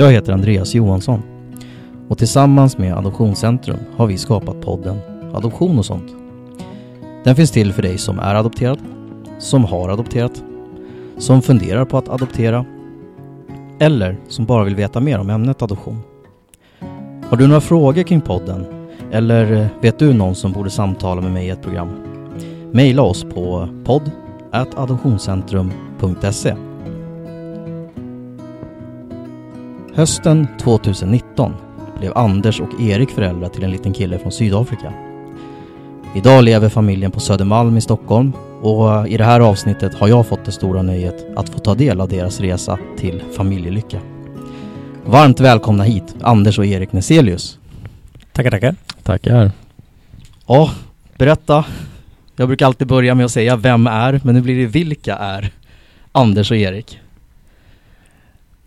Jag heter Andreas Johansson och tillsammans med Adoptionscentrum har vi skapat podden Adoption och sånt. Den finns till för dig som är adopterad, som har adopterat, som funderar på att adoptera eller som bara vill veta mer om ämnet adoption. Har du några frågor kring podden eller vet du någon som borde samtala med mig i ett program? Maila oss på podd adoptionscentrum.se Hösten 2019 blev Anders och Erik föräldrar till en liten kille från Sydafrika. Idag lever familjen på Södermalm i Stockholm och i det här avsnittet har jag fått det stora nöjet att få ta del av deras resa till familjelycka. Varmt välkomna hit, Anders och Erik Neselius. Tackar, tackar. Tackar. Ja, berätta. Jag brukar alltid börja med att säga vem är, men nu blir det vilka är Anders och Erik?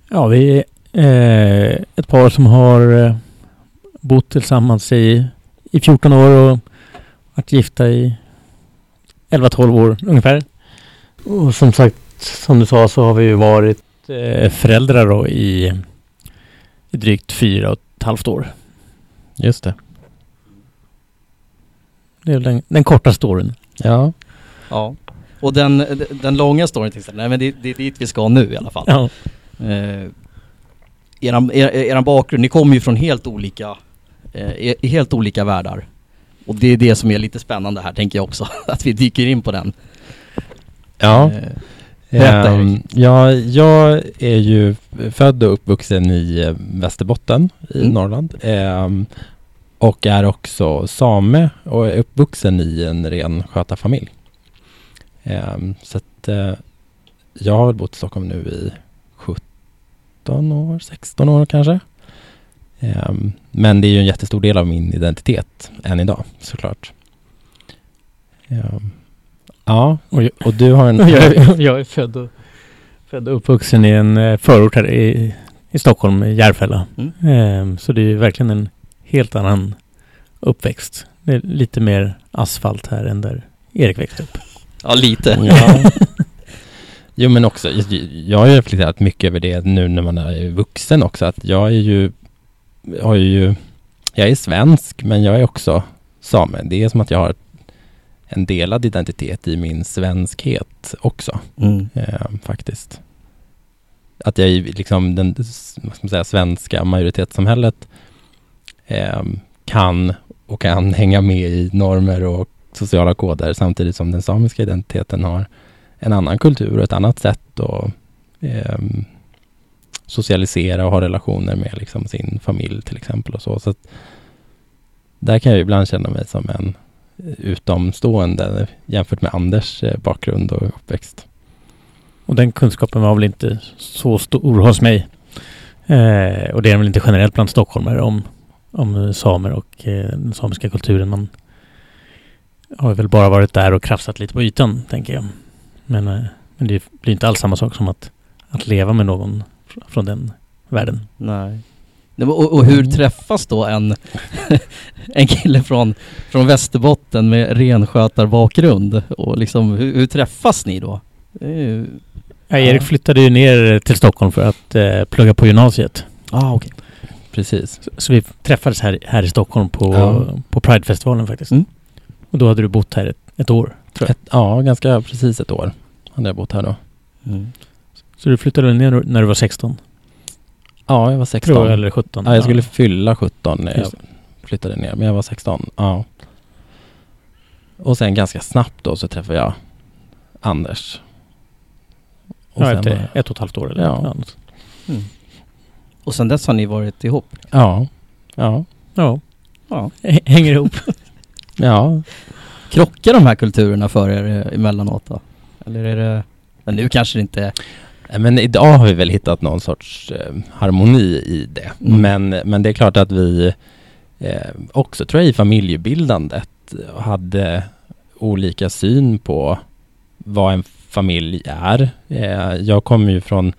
Ja, vi eh, ett par som har eh, bott tillsammans i, i 14 år och varit gifta i 11-12 år ungefär. Och som sagt, som du sa så har vi ju varit eh, föräldrar då i, i drygt fyra och ett halvt år. Just det. Det är den, den korta storyn. Ja. Ja. Och den, den långa storyn till exempel, nej men det, det är dit vi ska nu i alla fall. Ja. Eh, eran, er, eran bakgrund, ni kommer ju från helt olika, eh, helt olika världar. Och det är det som är lite spännande här tänker jag också, att vi dyker in på den. Ja. Eh, berätta, Erik. ja, jag är ju född och uppvuxen i eh, Västerbotten i Mm. Norrland. Ehm, och är också same och är uppvuxen i en ren skötarfamilj. Ehm, så att eh, jag har väl bott i Stockholm nu i 17 år, 16 år kanske. Ehm, men det är ju en jättestor del av min identitet än idag såklart. Ehm, ja, Och jag, och du har en... jag, är- jag är född och, född och uppvuxen i en eh, förort här i, i Stockholm, i Järfälla. Mm. Ehm, så det är ju verkligen en helt annan uppväxt. Det är lite mer asfalt här än där Erik växte upp. Ja, lite. Ja. Jo men också, jag, har ju reflekterat mycket över det nu när man är vuxen också, att jag är ju, har ju, jag är svensk men jag är också same. Det är som att jag har en delad identitet i min svenskhet också, Mm. eh, faktiskt. Att jag i liksom den, vad ska man säga, svenska majoritetssamhället eh, kan och kan hänga med i normer och sociala koder samtidigt som den samiska identiteten har en annan kultur och ett annat sätt att eh, socialisera och ha relationer med liksom sin familj till exempel och så. så att där kan jag ibland känna mig som en utomstående jämfört med Anders eh, bakgrund och uppväxt. Och den kunskapen var väl inte så stor hos mig. Eh, och det är den väl inte generellt bland stockholmare om, om samer och eh, den samiska kulturen. Man har väl bara varit där och krafsat lite på ytan, tänker jag. Men, eh, men det blir inte alls samma sak som att, att leva med någon fr- från den världen. Nej. Och, och hur Mm. träffas då en, en kille från, från Västerbotten med renskötarbakgrund? Och liksom, hur, hur träffas ni då? Ju... Ja, Erik Ja. flyttade ju ner till Stockholm för att eh, plugga på gymnasiet. Ah, okej. Precis. Så, så vi träffades här, här i Stockholm på, Ja. på Pridefestivalen faktiskt. Mm. Och då hade du bott här ett, ett år, tror jag. Ett, ja, ganska precis ett år hade jag bott här då. Mm. Så du flyttade ner när du var 16? Ja, jag var 16. Tror jag, eller 17? Ja, jag skulle fylla 17 när jag flyttade ner, men jag var 16. Ja. Och sen ganska snabbt då så träffade jag Anders. Och Ja, sen efter var- ett och ett halvt år eller Ja. något. Mm. Och sen dess har ni varit ihop? Ja. Ja. Ja, Ja. Hänger ihop. Ja. Krockar de här kulturerna för er eh, emellanåt då? Eller är det... Men nu kanske det inte... Nej, Men idag har vi väl hittat någon sorts eh, harmoni i det. Mm. Men, men det är klart att vi eh, också tror jag i familjebildandet hade olika syn på vad en familj är. Eh, jag kommer ju från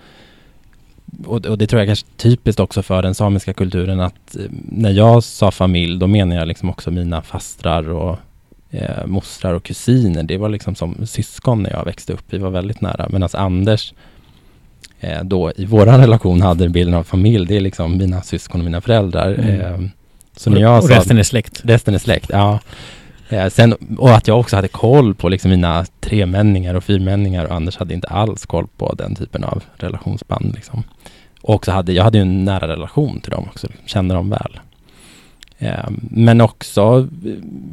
och, och det tror jag kanske är typiskt också för den samiska kulturen att eh, när jag sa familj då menar jag liksom också mina fastrar och eh, mostrar och kusiner. Det var liksom som syskon när jag växte upp. Vi var väldigt nära. Medan Anders eh, då i våran relation hade bilden av familj, det är liksom mina syskon och mina föräldrar. Mm. Eh, så när jag och sa, resten är släkt. resten är släkt, ja. Eh, sen, och att jag också hade koll på liksom mina tremänningar och fyrmänningar och Anders hade inte alls koll på den typen av relationsband. Liksom. Och också hade, jag hade ju en nära relation till dem också, liksom, kände dem väl. Eh, men också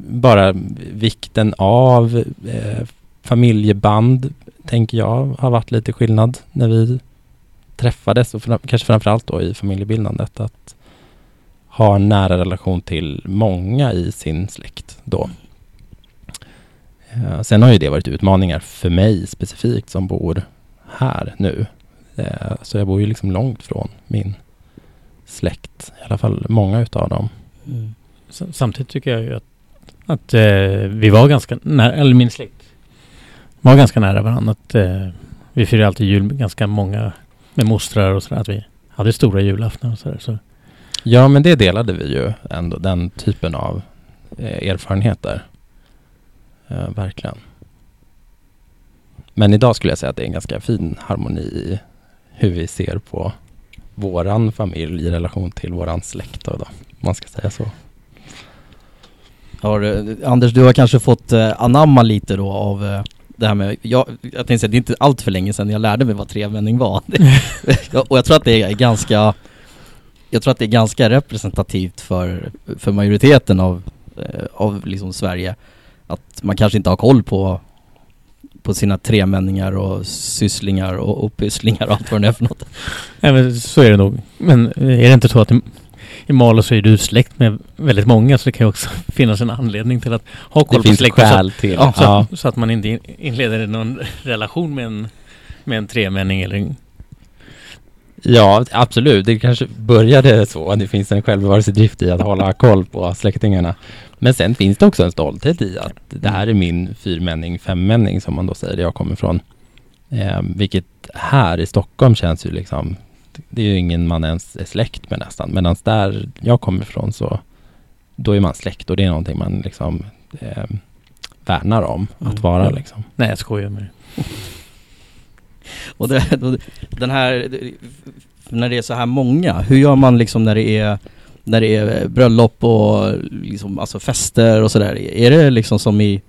bara vikten av eh, familjeband, tänker jag, har varit lite skillnad när vi träffades och fram, kanske framförallt då i familjebildandet. Att ha en nära relation till många i sin släkt då. Eh, sen har ju det varit utmaningar för mig specifikt som bor här nu. Så jag bor ju liksom långt från min släkt, i alla fall många utav dem. Mm. Samtidigt tycker jag ju att, att eh, vi var ganska nära, eller min släkt var ganska nära varandra. Att, eh, vi firade alltid jul med ganska många med mostrar och sådär. Att vi hade stora julaftnar och sådär. Så, Ja, men det delade vi ju ändå, den typen av eh, erfarenheter. Eh, verkligen. Men idag skulle jag säga att det är en ganska fin harmoni i hur vi ser på våran familj i relation till våran släkt då, då man ska säga så. Har, Anders, du har kanske fått eh, anamma lite då av eh, det här med, jag, jag tänkte säga, det är inte allt för länge sedan jag lärde mig vad trevänning var. Och jag tror att det är ganska, jag tror att det är ganska representativt för, för majoriteten av, eh, av liksom Sverige. Att man kanske inte har koll på, på sina tremänningar och sysslingar och, och pysslingar och allt vad det är för något. Nej, men så är det nog. Men är det inte så att i, Malå så är du släkt med väldigt många så det kan ju också finnas en anledning till att ha koll Det på släkten. Så, skäl till. ja, så, ja. att, så att man inte in- inleder någon relation med en, med en tremänning eller en Ja, absolut. Det kanske började så. Det finns en självbevarelsedrift i att hålla koll på släktingarna. Men sen finns det också en stolthet i att det här är min fyrmänning, femmänning som man då säger, där jag kommer ifrån. Eh, vilket här i Stockholm känns ju liksom, det är ju ingen man ens är släkt med nästan. Medan där jag kommer ifrån så, då är man släkt och det är någonting man liksom eh, värnar om att Mm. vara liksom. Nej, jag skojar med dig. Och det, den här, när det är så här många, hur gör man liksom när det är när det är bröllop och liksom, alltså fester och sådär? Är det liksom som i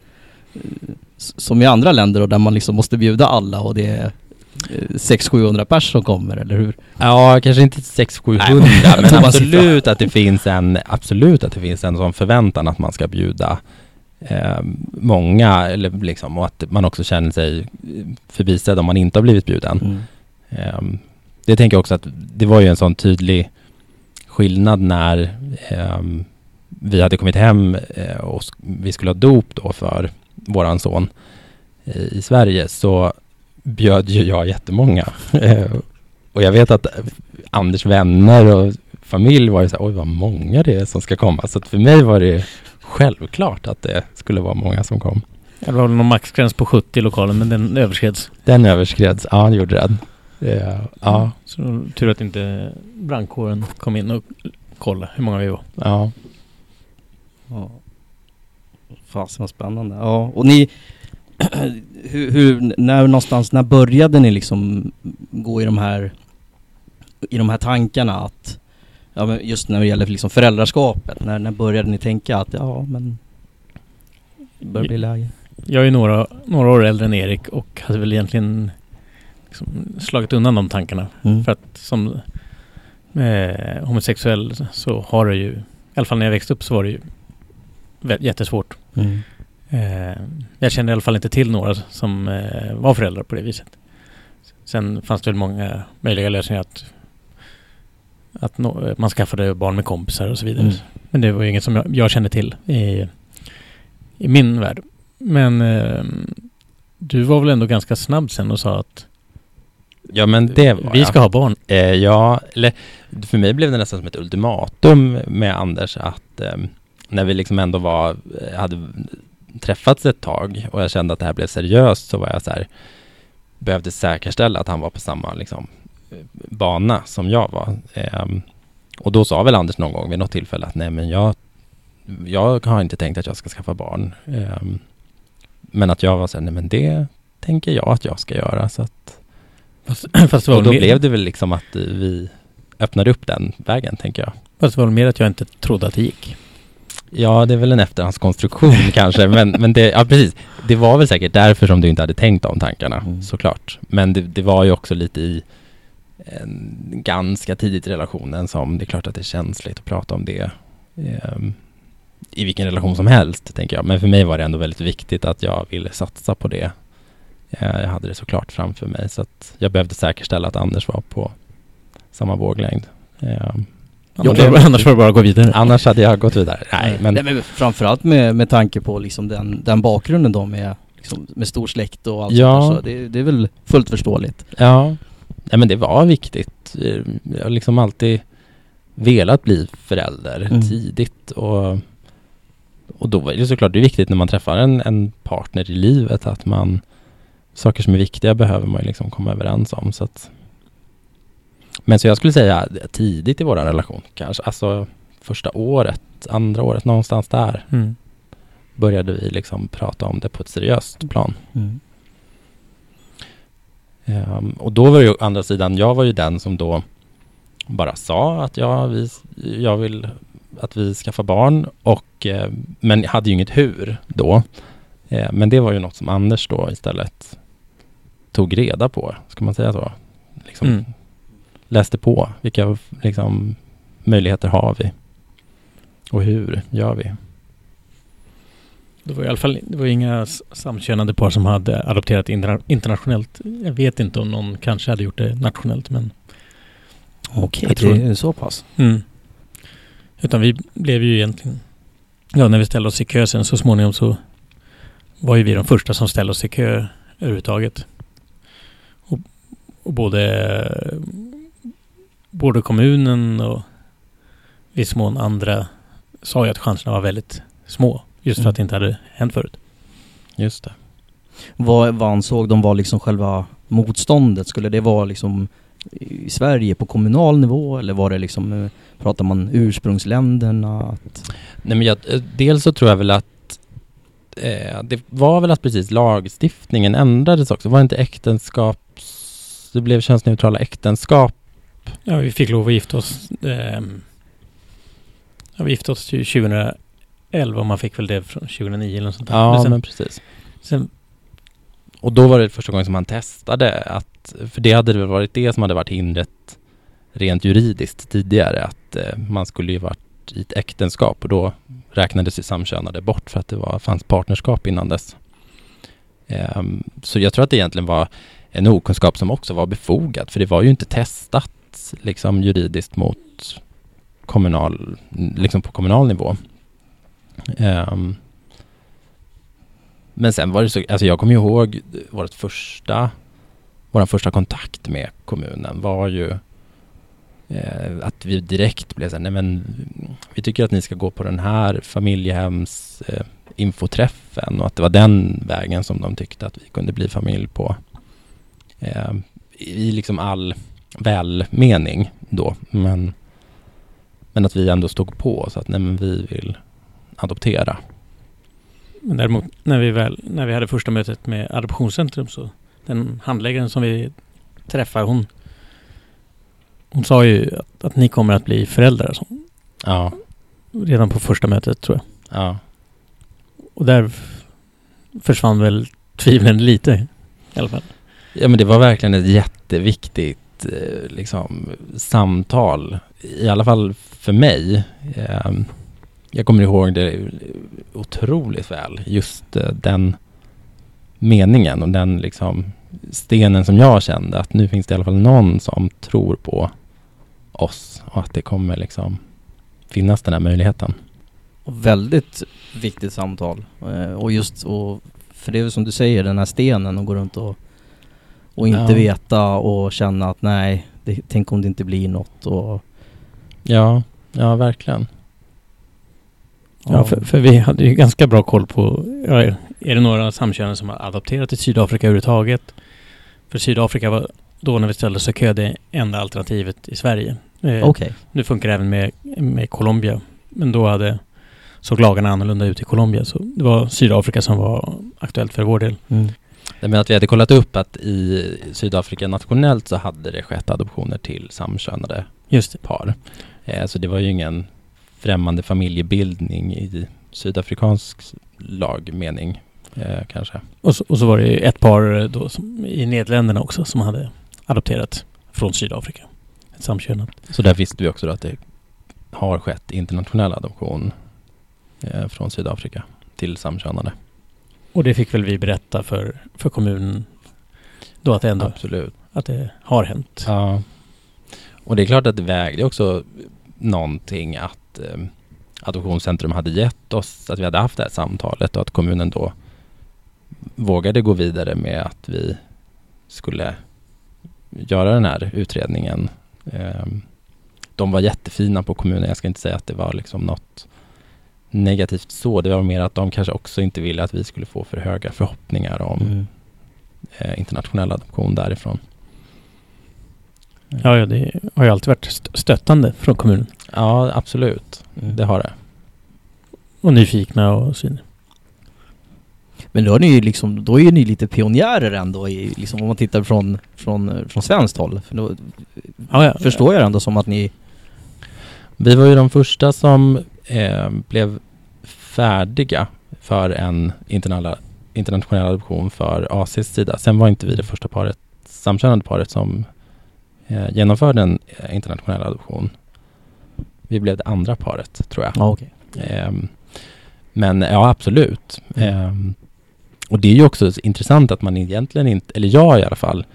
som i andra länder och där man liksom måste bjuda alla och det är 600-700 pers som kommer eller hur? Ja, kanske inte 600-700 Nej, men absolut att det finns en absolut att det finns en sån förväntan att man ska bjuda eh, många eller liksom och att man också känner sig eh, förbisedd om man inte har blivit bjuden. Mm. Ehm, det tänker jag också att det var ju en sån tydlig skillnad när ehm, vi hade kommit hem eh, och vi skulle ha dop då för våran son eh, i Sverige så bjöd ju jag jättemånga. Eh, och jag vet att eh, Anders vänner och familj var ju så här, oj vad många det är som ska komma. Så att för mig var det självklart att det skulle vara många som kom. Det var väl någon maxgräns på 70 i lokalen men den överskreds. Den överskreds, ja det gjorde den. Eh, ja, Så tur att inte brandkåren kom in och kollade hur många vi var. ja. Ja. Fasen vad spännande. Ja, och ni hur, hur, när någonstans, när började ni liksom gå i de här i de här tankarna att ja men just när det gäller liksom föräldraskapet, när, när började ni tänka att ja men det börjar bli läge? Jag är några, några år äldre än Erik och hade väl egentligen liksom slagit undan de tankarna. Mm. För att som eh, homosexuell så har det ju, i alla fall när jag växte upp så var det ju jättesvårt. Mm. Eh, jag kände i alla fall inte till några som eh, var föräldrar på det viset. Sen fanns det väl många möjliga lösningar att, att nå, man skaffade barn med kompisar och så vidare. Mm. Men det var ju inget som jag, jag kände till i, i min värld. Men eh, du var väl ändå ganska snabb sen och sa att Ja men det var vi jag. ska ha barn. Eh, ja, eller för mig blev det nästan som ett ultimatum med Anders att eh, när vi liksom ändå var, eh, hade träffats ett tag och jag kände att det här blev seriöst så var jag så här, behövde säkerställa att han var på samma liksom, bana som jag var. Eh, och då sa väl Anders någon gång vid något tillfälle att nej men jag, jag har inte tänkt att jag ska skaffa barn. Eh, men att jag var så här, nej men det tänker jag att jag ska göra så att Fast, fast, Och då mer, blev det väl liksom att eh, vi öppnade upp den vägen, tänker jag. fast det var mer att jag inte trodde att det gick. Ja, det är väl en efterhandskonstruktion kanske, men, men det, ja precis. Det var väl säkert därför som du inte hade tänkt de tankarna, Mm. såklart. Men det, det var ju också lite i en ganska tidigt i relationen som det är klart att det är känsligt att prata om det. ehm, I vilken relation som helst, tänker jag. Men för mig var det ändå väldigt viktigt att jag ville satsa på det. Eh, jag hade det såklart framför mig, så att jag behövde säkerställa att Anders var på samma våglängd. Ehm, Annars, var, det- annars var det bara gå vidare. annars hade jag gått vidare. Nej, men Nej, men framförallt med, med tanke på liksom den, den bakgrunden då med, liksom, med stor släkt och allt Ja. sånt där, så det, det är väl fullt förståeligt. Ja, nej men det var viktigt. Eh, Jag har liksom alltid velat bli förälder Mm. tidigt och, och då är det såklart det är viktigt när man träffar en, en partner i livet att man saker som är viktiga behöver man liksom komma överens om. Så att, men så jag skulle säga tidigt i vår relation, kanske alltså första året, andra året, någonstans där Mm. började vi liksom prata om det på ett seriöst plan. Mm. Ehm, och då var ju andra sidan, jag var ju den som då bara sa att ja, vi, jag vill att vi skaffar barn och eh, men hade ju inget hur då. Eh, men det var ju något som Anders då istället tog reda på, ska man säga så? Liksom Mm. Läste på, vilka liksom, möjligheter har vi? Och hur gör vi? Det var i alla fall det var inga samkönade par som hade adopterat interna- internationellt. Jag vet inte om någon kanske hade gjort det nationellt men... Okej, Jag det tror- är så pass. Mm. Utan vi blev ju egentligen... Ja, när vi ställde oss i kö sen så småningom så var ju vi de första som ställde oss i kö överhuvudtaget. Och, och både, både kommunen och viss mån andra sa ju att chanserna var väldigt små. Just för Mm. att det inte hade hänt förut. Just det. Vad, vad ansåg de var liksom själva motståndet? Skulle det vara liksom i Sverige på kommunal nivå eller var det liksom, eh, pratar man ursprungsländerna? Att, Nej men jag, eh, dels så tror jag väl att eh, det var väl att precis lagstiftningen ändrades också. Var det inte äktenskaps... Det blev könsneutrala äktenskap. Ja, vi fick lov att gifta oss. ehm, ja, vi gifte oss ju 2011 och man fick väl det från 2009 eller något sånt där. Ja, men sen, men precis. sen, Och då var det första gången som man testade att, för det hade väl varit det som hade varit hindret rent juridiskt tidigare, att eh, man skulle ju varit i ett äktenskap och då räknades ju samkönade bort för att det var, fanns partnerskap innan dess. Ehm, så jag tror att det egentligen var en okunskap som också var befogad, för det var ju inte testat liksom juridiskt mot kommunal, liksom på kommunal nivå. Um, men sen var det så, alltså jag kommer ihåg vårt första, vår första kontakt med kommunen var ju eh, att vi direkt blev så här, nej men vi tycker att ni ska gå på den här familjehems eh, infoträffen och att det var den vägen som de tyckte att vi kunde bli familj på. Eh, I liksom all välmening då, men, men att vi ändå stod på så att nej men vi vill adoptera. men däremot när vi, väl, när vi hade första mötet med Adoptionscentrum så den handläggaren som vi träffade hon hon sa ju att, att ni kommer att bli föräldrar alltså, Ja, redan på första mötet tror jag. ja. Och där försvann väl tvivlen lite i alla fall. Ja men det var verkligen ett jätteviktigt Eh, liksom, samtal. I alla fall för mig. Eh, jag kommer ihåg det otroligt väl. Just eh, den meningen och den liksom stenen som jag kände att nu finns det i alla fall någon som tror på oss och att det kommer liksom finnas den här möjligheten. och väldigt viktigt samtal. Eh, och just, och, för det är väl som du säger, den här stenen och gå runt och, och inte Ja. veta och känna att nej, det, tänk om det inte blir något och... Ja, ja verkligen. Ja, för, för vi hade ju ganska bra koll på, ja, är det några samkönade som har adopterat till Sydafrika överhuvudtaget? För Sydafrika var då när vi ställde oss i kö det enda alternativet i Sverige. Eh, Okej. Nu funkar det även med, med Colombia. Men då hade, såg lagarna annorlunda ut i Colombia. Så det var Sydafrika som var aktuellt för vår del. Mm. Nej, men att vi hade kollat upp att i Sydafrika nationellt så hade det skett adoptioner till samkönade Just par. Eh, så det var ju ingen främmande familjebildning i sydafrikansk lagmening eh, kanske. Och så, och så var det ett par eh, då som, i Nederländerna också som hade adopterat från Sydafrika. Ett samkönat. Så där visste vi också då att det har skett internationell adoption eh, från Sydafrika till samkönade. Och det fick väl vi berätta för, för kommunen då att det ändå Absolut. att det har hänt. Ja. Och det är klart att det vägde också någonting att eh, Adoptionscentrum hade gett oss, att vi hade haft det här samtalet och att kommunen då vågade gå vidare med att vi skulle göra den här utredningen. Eh, de var jättefina på kommunen, jag ska inte säga att det var liksom något negativt så. Det var mer att de kanske också inte ville att vi skulle få för höga förhoppningar om Mm. eh, internationell adoption därifrån. Ja, ja, det har ju alltid varit st- stöttande från kommunen. Ja, absolut. Mm. Det har det. Och nyfikna och så. Men då är ni ju liksom, då är ju ni lite pionjärer ändå i, liksom om man tittar från, från, från svenskt håll. För då Ja, ja. förstår jag ändå som att ni... Vi var ju de första som eh, blev färdiga för en internationell, internationell adoption för ACs sida. Sen var inte vi det första paret, samkönade paret som eh, genomförde en eh, internationell adoption. Vi blev det andra paret, tror jag. Ja, okej. Ehm, men ja, absolut. Ehm, och det är ju också intressant att man egentligen inte, eller jag i alla fall,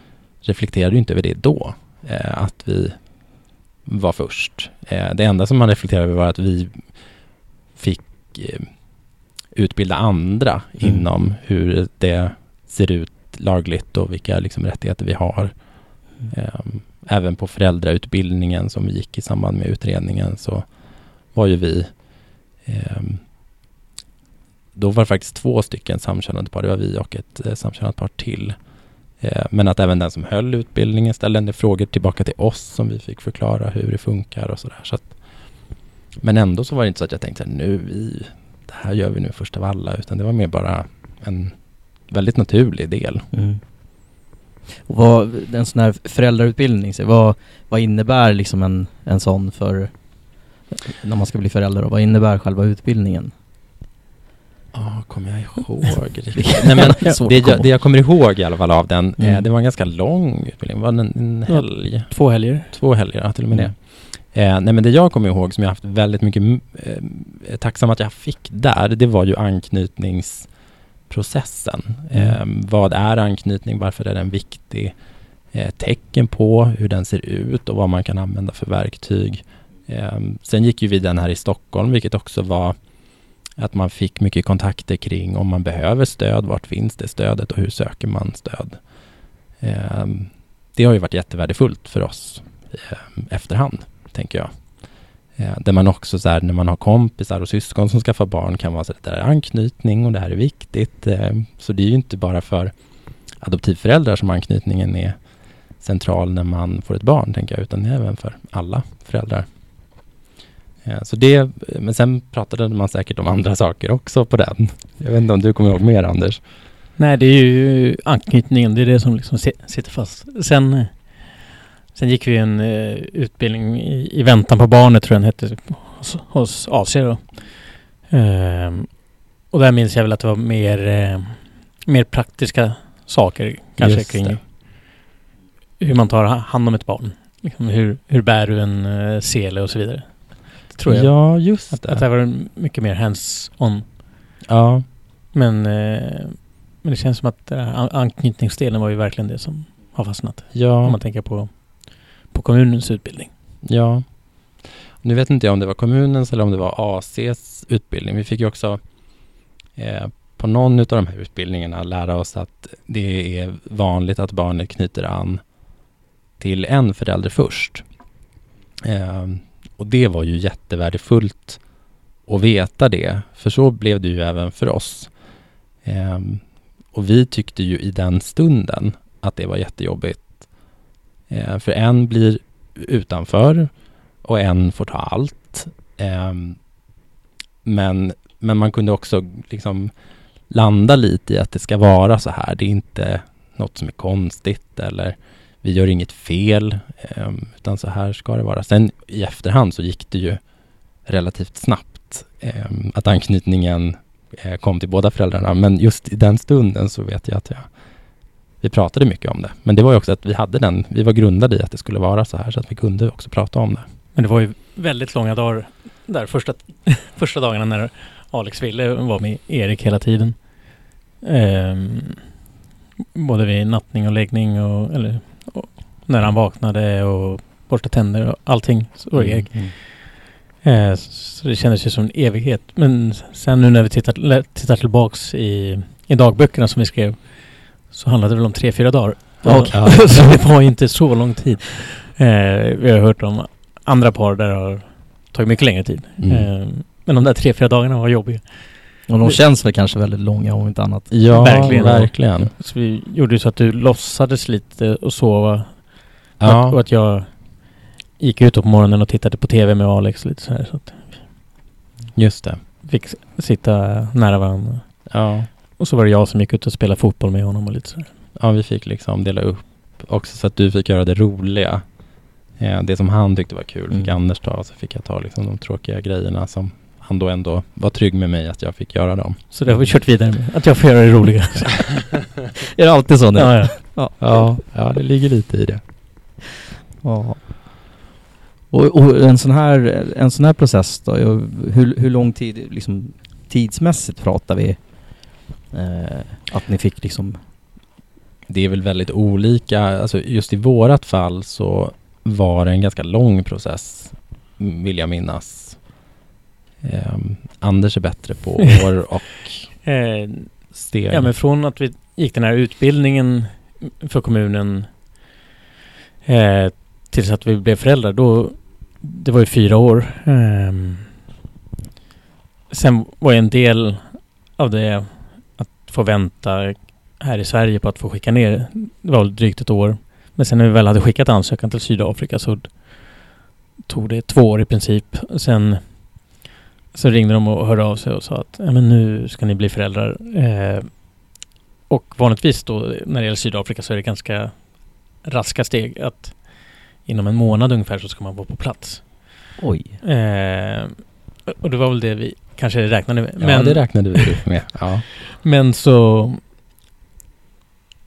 reflekterade ju inte över det då. eh, att vi var först. Eh, det enda som man reflekterade över var att vi fick eh, utbilda andra Mm. inom hur det ser ut lagligt och vilka liksom, rättigheter vi har. Ehm, även på föräldrautbildningen som vi gick i samband med utredningen så var ju vi ehm, då var det faktiskt två stycken samkönade par. Det var vi och ett eh, samkönat par till. Eh, men att även den som höll utbildningen ställde en del frågor tillbaka till oss som vi fick förklara hur det funkar och sådär. Så att, men ändå så var det inte så att jag tänkte att nu vi, det här gör vi nu först av alla, utan det var mer bara en väldigt naturlig del. Mm. Och vad, en sån här föräldrautbildning, så vad, vad innebär liksom en, en sån för när man ska bli förälder och vad innebär själva utbildningen? Ja, kommer jag ihåg riktigt? Nej, men det, jag, det jag kommer ihåg i alla fall av den, eh, Mm. det var en ganska lång utbildning. Var det en, en Ja. helg? Två helger. Två helger, ja, till och med Mm. det. Eh, nej men det jag kommer ihåg som jag haft väldigt mycket eh, tacksam att jag fick där, det var ju anknytningsprocessen. Mm. Eh, vad är anknytning? Varför är den viktig? Eh, tecken på hur den ser ut och vad man kan använda för verktyg. Eh, sen gick ju vi den här i Stockholm, vilket också var att man fick mycket kontakter kring om man behöver stöd, vart finns det stödet och hur söker man stöd. Eh, det har ju varit jättevärdefullt för oss eh, efterhand, tänker jag. Eh, där man också så här, när man har kompisar och syskon som skaffar barn kan vara så att det där är anknytning och det här är viktigt. Eh, så det är ju inte bara för adoptivföräldrar som anknytningen är central när man får ett barn, tänker jag, utan även för alla föräldrar. Eh, så det, men sen pratade man säkert om andra saker också på den. Jag vet inte om du kommer ihåg mer, Anders? Nej, det är ju anknytningen. Det är det som liksom sitter fast. Sen, eh, sen gick vi en eh, utbildning i, i väntan på barnet, tror jag den hette, hos, hos AC då. Ehm, och där minns jag väl att det var mer, eh, mer praktiska saker kanske Just kring det. hur man tar hand om ett barn. Liksom hur, hur bär du en eh, sele och så vidare. Tror jag. Ja, just Att, det. att det var mycket mer hands-on. Ja, Men, eh, men det känns som att an- anknytningsdelen var ju verkligen det som har fastnat. Om ja. man tänker på, på kommunens utbildning. Ja. Nu vet inte jag om det var kommunens eller om det var ACs utbildning. Vi fick ju också eh, på någon av de här utbildningarna lära oss att det är vanligt att barnet knyter an till en förälder först. Eh, och det var ju jättevärdefullt att veta det, för så blev det ju även för oss. Eh, och vi tyckte ju i den stunden att det var jättejobbigt. Eh, för en blir utanför och en får ta allt. Eh, men, men man kunde också liksom landa lite i att det ska vara så här. Det är inte något som är konstigt eller vi gör inget fel, eh, utan så här ska det vara. Sen i efterhand så gick det ju relativt snabbt eh, att anknytningen eh, kom till båda föräldrarna. Men just i den stunden så vet jag att jag, vi pratade mycket om det. Men det var ju också att vi hade den, vi var grundade i att det skulle vara så här så att vi kunde också prata om det. Men det var ju väldigt långa dagar där första, första dagarna när Alex ville vara med Erik hela tiden. Ehm, både vid nattning och läggning och, eller, och när han vaknade och borsta tänder och allting. Så det Erik. Mm. Eh, så det kändes ju som en evighet. Men sen nu när vi tittar, tittar tillbaks i, i dagböckerna som vi skrev så handlade det väl om tre, fyra dagar. Okej. så det var ju inte så lång tid. Eh, vi har hört om andra par där det har tagit mycket längre tid. Mm. Eh, men de där tre, fyra dagarna var jobbiga. Och de känns väl kanske väldigt långa om inte annat. Ja, Verkligen. verkligen. Så vi gjorde ju så att du låtsades lite och sova. Och, att, och Ja, att jag gick ut på morgonen och tittade på TV med Alex lite så här. Så att just det. vi fick sitta nära varandra. Ja. Och så var det jag som gick ut och spelade fotboll med honom och lite så här. ja, vi fick liksom dela upp också så att du fick göra det roliga. Eh, det som han tyckte var kul fick Mm. Anders ta, så fick jag ta liksom de tråkiga grejerna som han då ändå var trygg med mig att jag fick göra dem. Så det har vi kört vidare med. Att jag får göra det roliga. Är det alltid så nu? ja, ja. Ja, ja, det ligger lite i det. Ja. Och, och en, sån här, en sån här process då, hur, hur lång tid, liksom tidsmässigt pratar vi? Eh, att ni fick liksom... Det är väl väldigt olika, alltså just i vårat fall så var det en ganska lång process, vill jag minnas. Ehm, Anders är bättre på år och Eh, steg. ja, men från att vi gick den här utbildningen för kommunen eh, tills att vi blev föräldrar, då det var ju fyra år. Ehm, sen var en del av det få vänta här i Sverige på att få skicka ner. Det var drygt ett år. Men sen när vi väl hade skickat ansökan till Sydafrika så tog det två år i princip. Sen så ringde de och hörde av sig och sa att men nu ska ni bli föräldrar. Eh, och vanligtvis då när det gäller Sydafrika så är det ganska raska steg. Att inom en månad ungefär så ska man vara på plats. Oj. Eh, och det var väl det vi kanske räknade med. ja, men, det räknade vi med. Ja. men så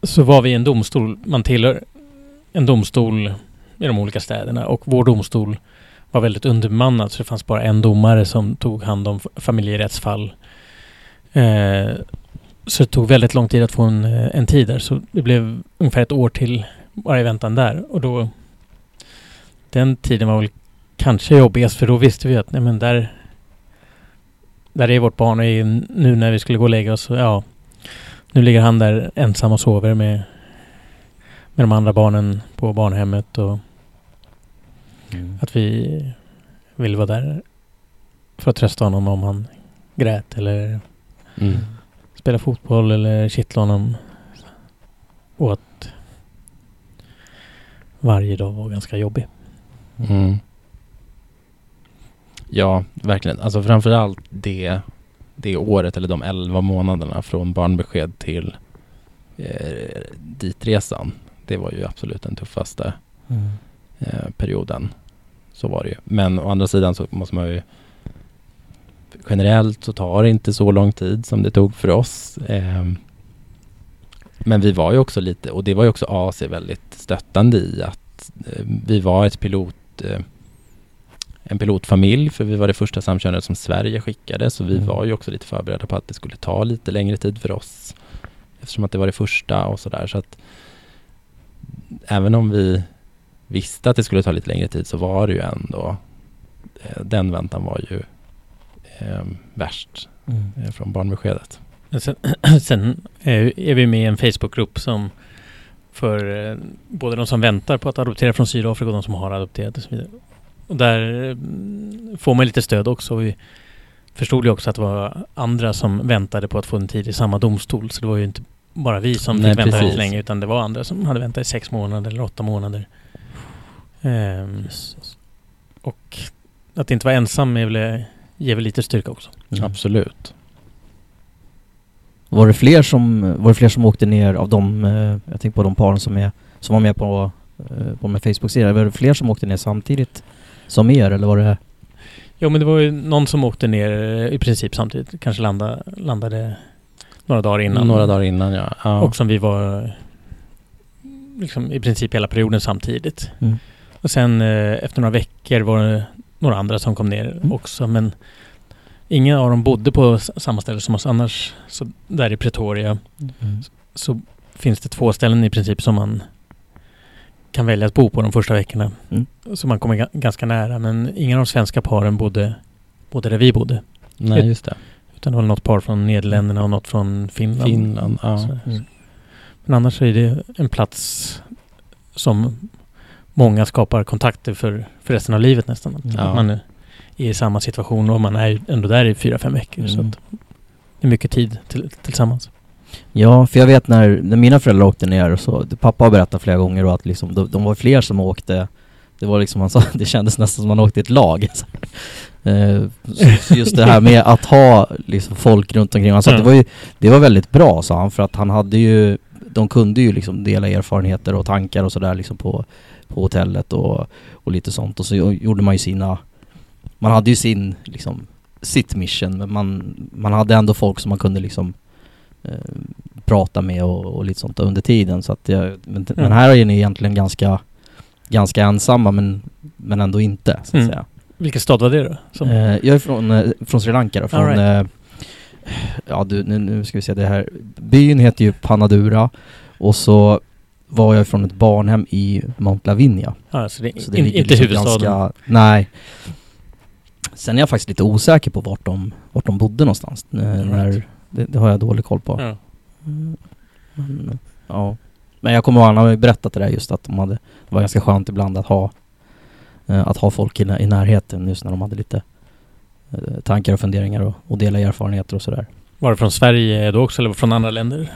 så var vi i en domstol. Man tillhör en domstol i de olika städerna och vår domstol var väldigt underbemannad så det fanns bara en domare som tog hand om familjerättsfall. Eh, så det tog väldigt lång tid att få en, eh, en tid där så det blev ungefär ett år till bara i väntan där och då den tiden var väl kanske jobbigast för då visste vi att nej men där där är vårt barn är nu när vi skulle gå och lägga oss ja nu ligger han där ensam och sover med med de andra barnen på barnhemmet och att vi vill vara där för att trösta honom om han grät eller Mm. spela fotboll eller kittla honom. Och att varje dag var ganska jobbig. Mm. Ja, verkligen. Alltså framförallt det, det året eller de 11 månaderna från barnbesked till eh, ditresan. Det var ju absolut den tuffaste eh, perioden. Så var det ju. Men å andra sidan så måste man ju generellt så tar det inte så lång tid som det tog för oss. Ehm, men vi var ju också lite, och det var ju också AC väldigt stöttande i att eh, vi var ett pilot, eh, en pilotfamilj, för vi var det första samkönade som Sverige skickade, så vi Mm. var ju också lite förberedda på att det skulle ta lite längre tid för oss, eftersom att det var det första och sådär. Så att även om vi visste att det skulle ta lite längre tid så var det ju ändå, eh, den väntan var ju eh, värst eh, från barnbeskedet. Sen, sen är är vi med i en Facebookgrupp som för eh, både de som väntar på att adoptera från Sydafrika och de som har adopterat och så vidare. Och där eh, får man lite stöd också. Vi förstod ju också att det var andra som väntade på att få en tid i samma domstol. Så det var ju inte bara vi som Nej, fick vänta väldigt länge utan det var andra som hade väntat i sex månader eller åtta månader. Ehm, och att inte vara ensam är väl, ger väl lite styrka också. Mm. Absolut. Var det fler som, var det fler som åkte ner av de, eh, jag tänker på de paren som, är, som var med på, eh, på med Facebook-sidan, var det fler som åkte ner samtidigt som er eller var det? Jo men det var ju någon som åkte ner eh, i princip samtidigt. Kanske landa, landade några dagar innan. Några dagar innan ja. ja. Och som vi var liksom i princip hela perioden samtidigt. Mm. Och sen eh, efter några veckor var det några andra som kom ner Mm. också men ingen av dem bodde på samma ställe som oss annars. Så där i Pretoria så finns det två ställen i princip som man kan välja att bo på de första veckorna. Mm. Så man kommer ga- ganska nära men ingen av de svenska paren bodde, bodde där vi bodde. Nej, just det. Utan det var något par från Nederländerna och något från Finland. Finland, ja. Så- Mm. Men annars så är det en plats som många skapar kontakter för, för resten av livet nästan. Att Ja. Man är i samma situation och man är ändå där i fyra, fem veckor. Så Mm. att det är mycket tid till, tillsammans. Ja, för jag vet när, när mina föräldrar åkte ner så, pappa har berättat flera gånger då att liksom, de, de var fler som åkte. Det var liksom, han sa, det kändes nästan som man åkte i ett lag. Eh, så, just det här med att ha liksom folk runt omkring, han sa att det Mm. var ju Det var väldigt bra sa han för att han hade ju De kunde ju liksom dela erfarenheter och tankar och sådär liksom på, på hotellet och, och lite sånt. Och så gjorde man ju sina Man hade ju sin liksom sitt mission men man, man hade ändå folk som man kunde liksom prata med och, och lite sånt under tiden så att jag, men, men Mm. här är ni egentligen ganska Ganska ensamma men, men ändå inte så att Mm. säga. Vilken stad var det då? Som, Eh, jag är från, eh, från Sri Lanka då, från right. eh, Ja du, nu, nu ska vi se det här Byn heter ju Panadura och så var jag från ett barnhem i Mount Lavinia ja, så det, så det in, inte liksom huvudstaden. Ganska, nej Sen är jag faktiskt lite osäker på vart de, vart de bodde någonstans eh, när, det, det har jag dålig koll på Ja. Mm. Men, ja. Men jag kommer ihåg, han har berättat det där just att de hade, det var ganska skönt ibland att ha eh, att ha folk i, i närheten just när de hade lite eh, tankar och funderingar och, och dela erfarenheter och sådär. Var det från Sverige då också eller från andra länder?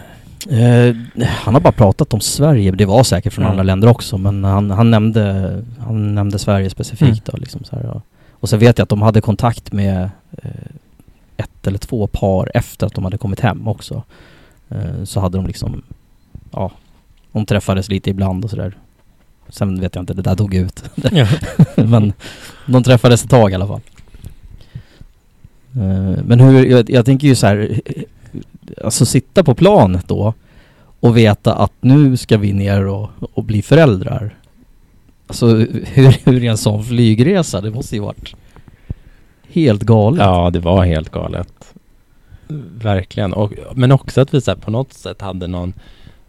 Eh, han har bara pratat om Sverige, det var säkert från Ja. andra länder också men han, han, nämnde, han nämnde Sverige specifikt då liksom så här, ja. Och så vet jag att de hade kontakt med eh, ett eller två par efter att de hade kommit hem också. Eh, så hade de liksom, ja, de träffades lite ibland och sådär. Sen vet jag inte, det där dog ut. ja. men de träffades ett tag i alla fall. Eh, Men hur, jag, jag tänker ju så här, alltså sitta på planet då och veta att nu ska vi ner och, och bli föräldrar. Alltså hur, hur är en sån flygresa? Det måste ju varit helt galet. Ja, det var helt galet. Verkligen. Och, men också att vi så här, på något sätt hade någon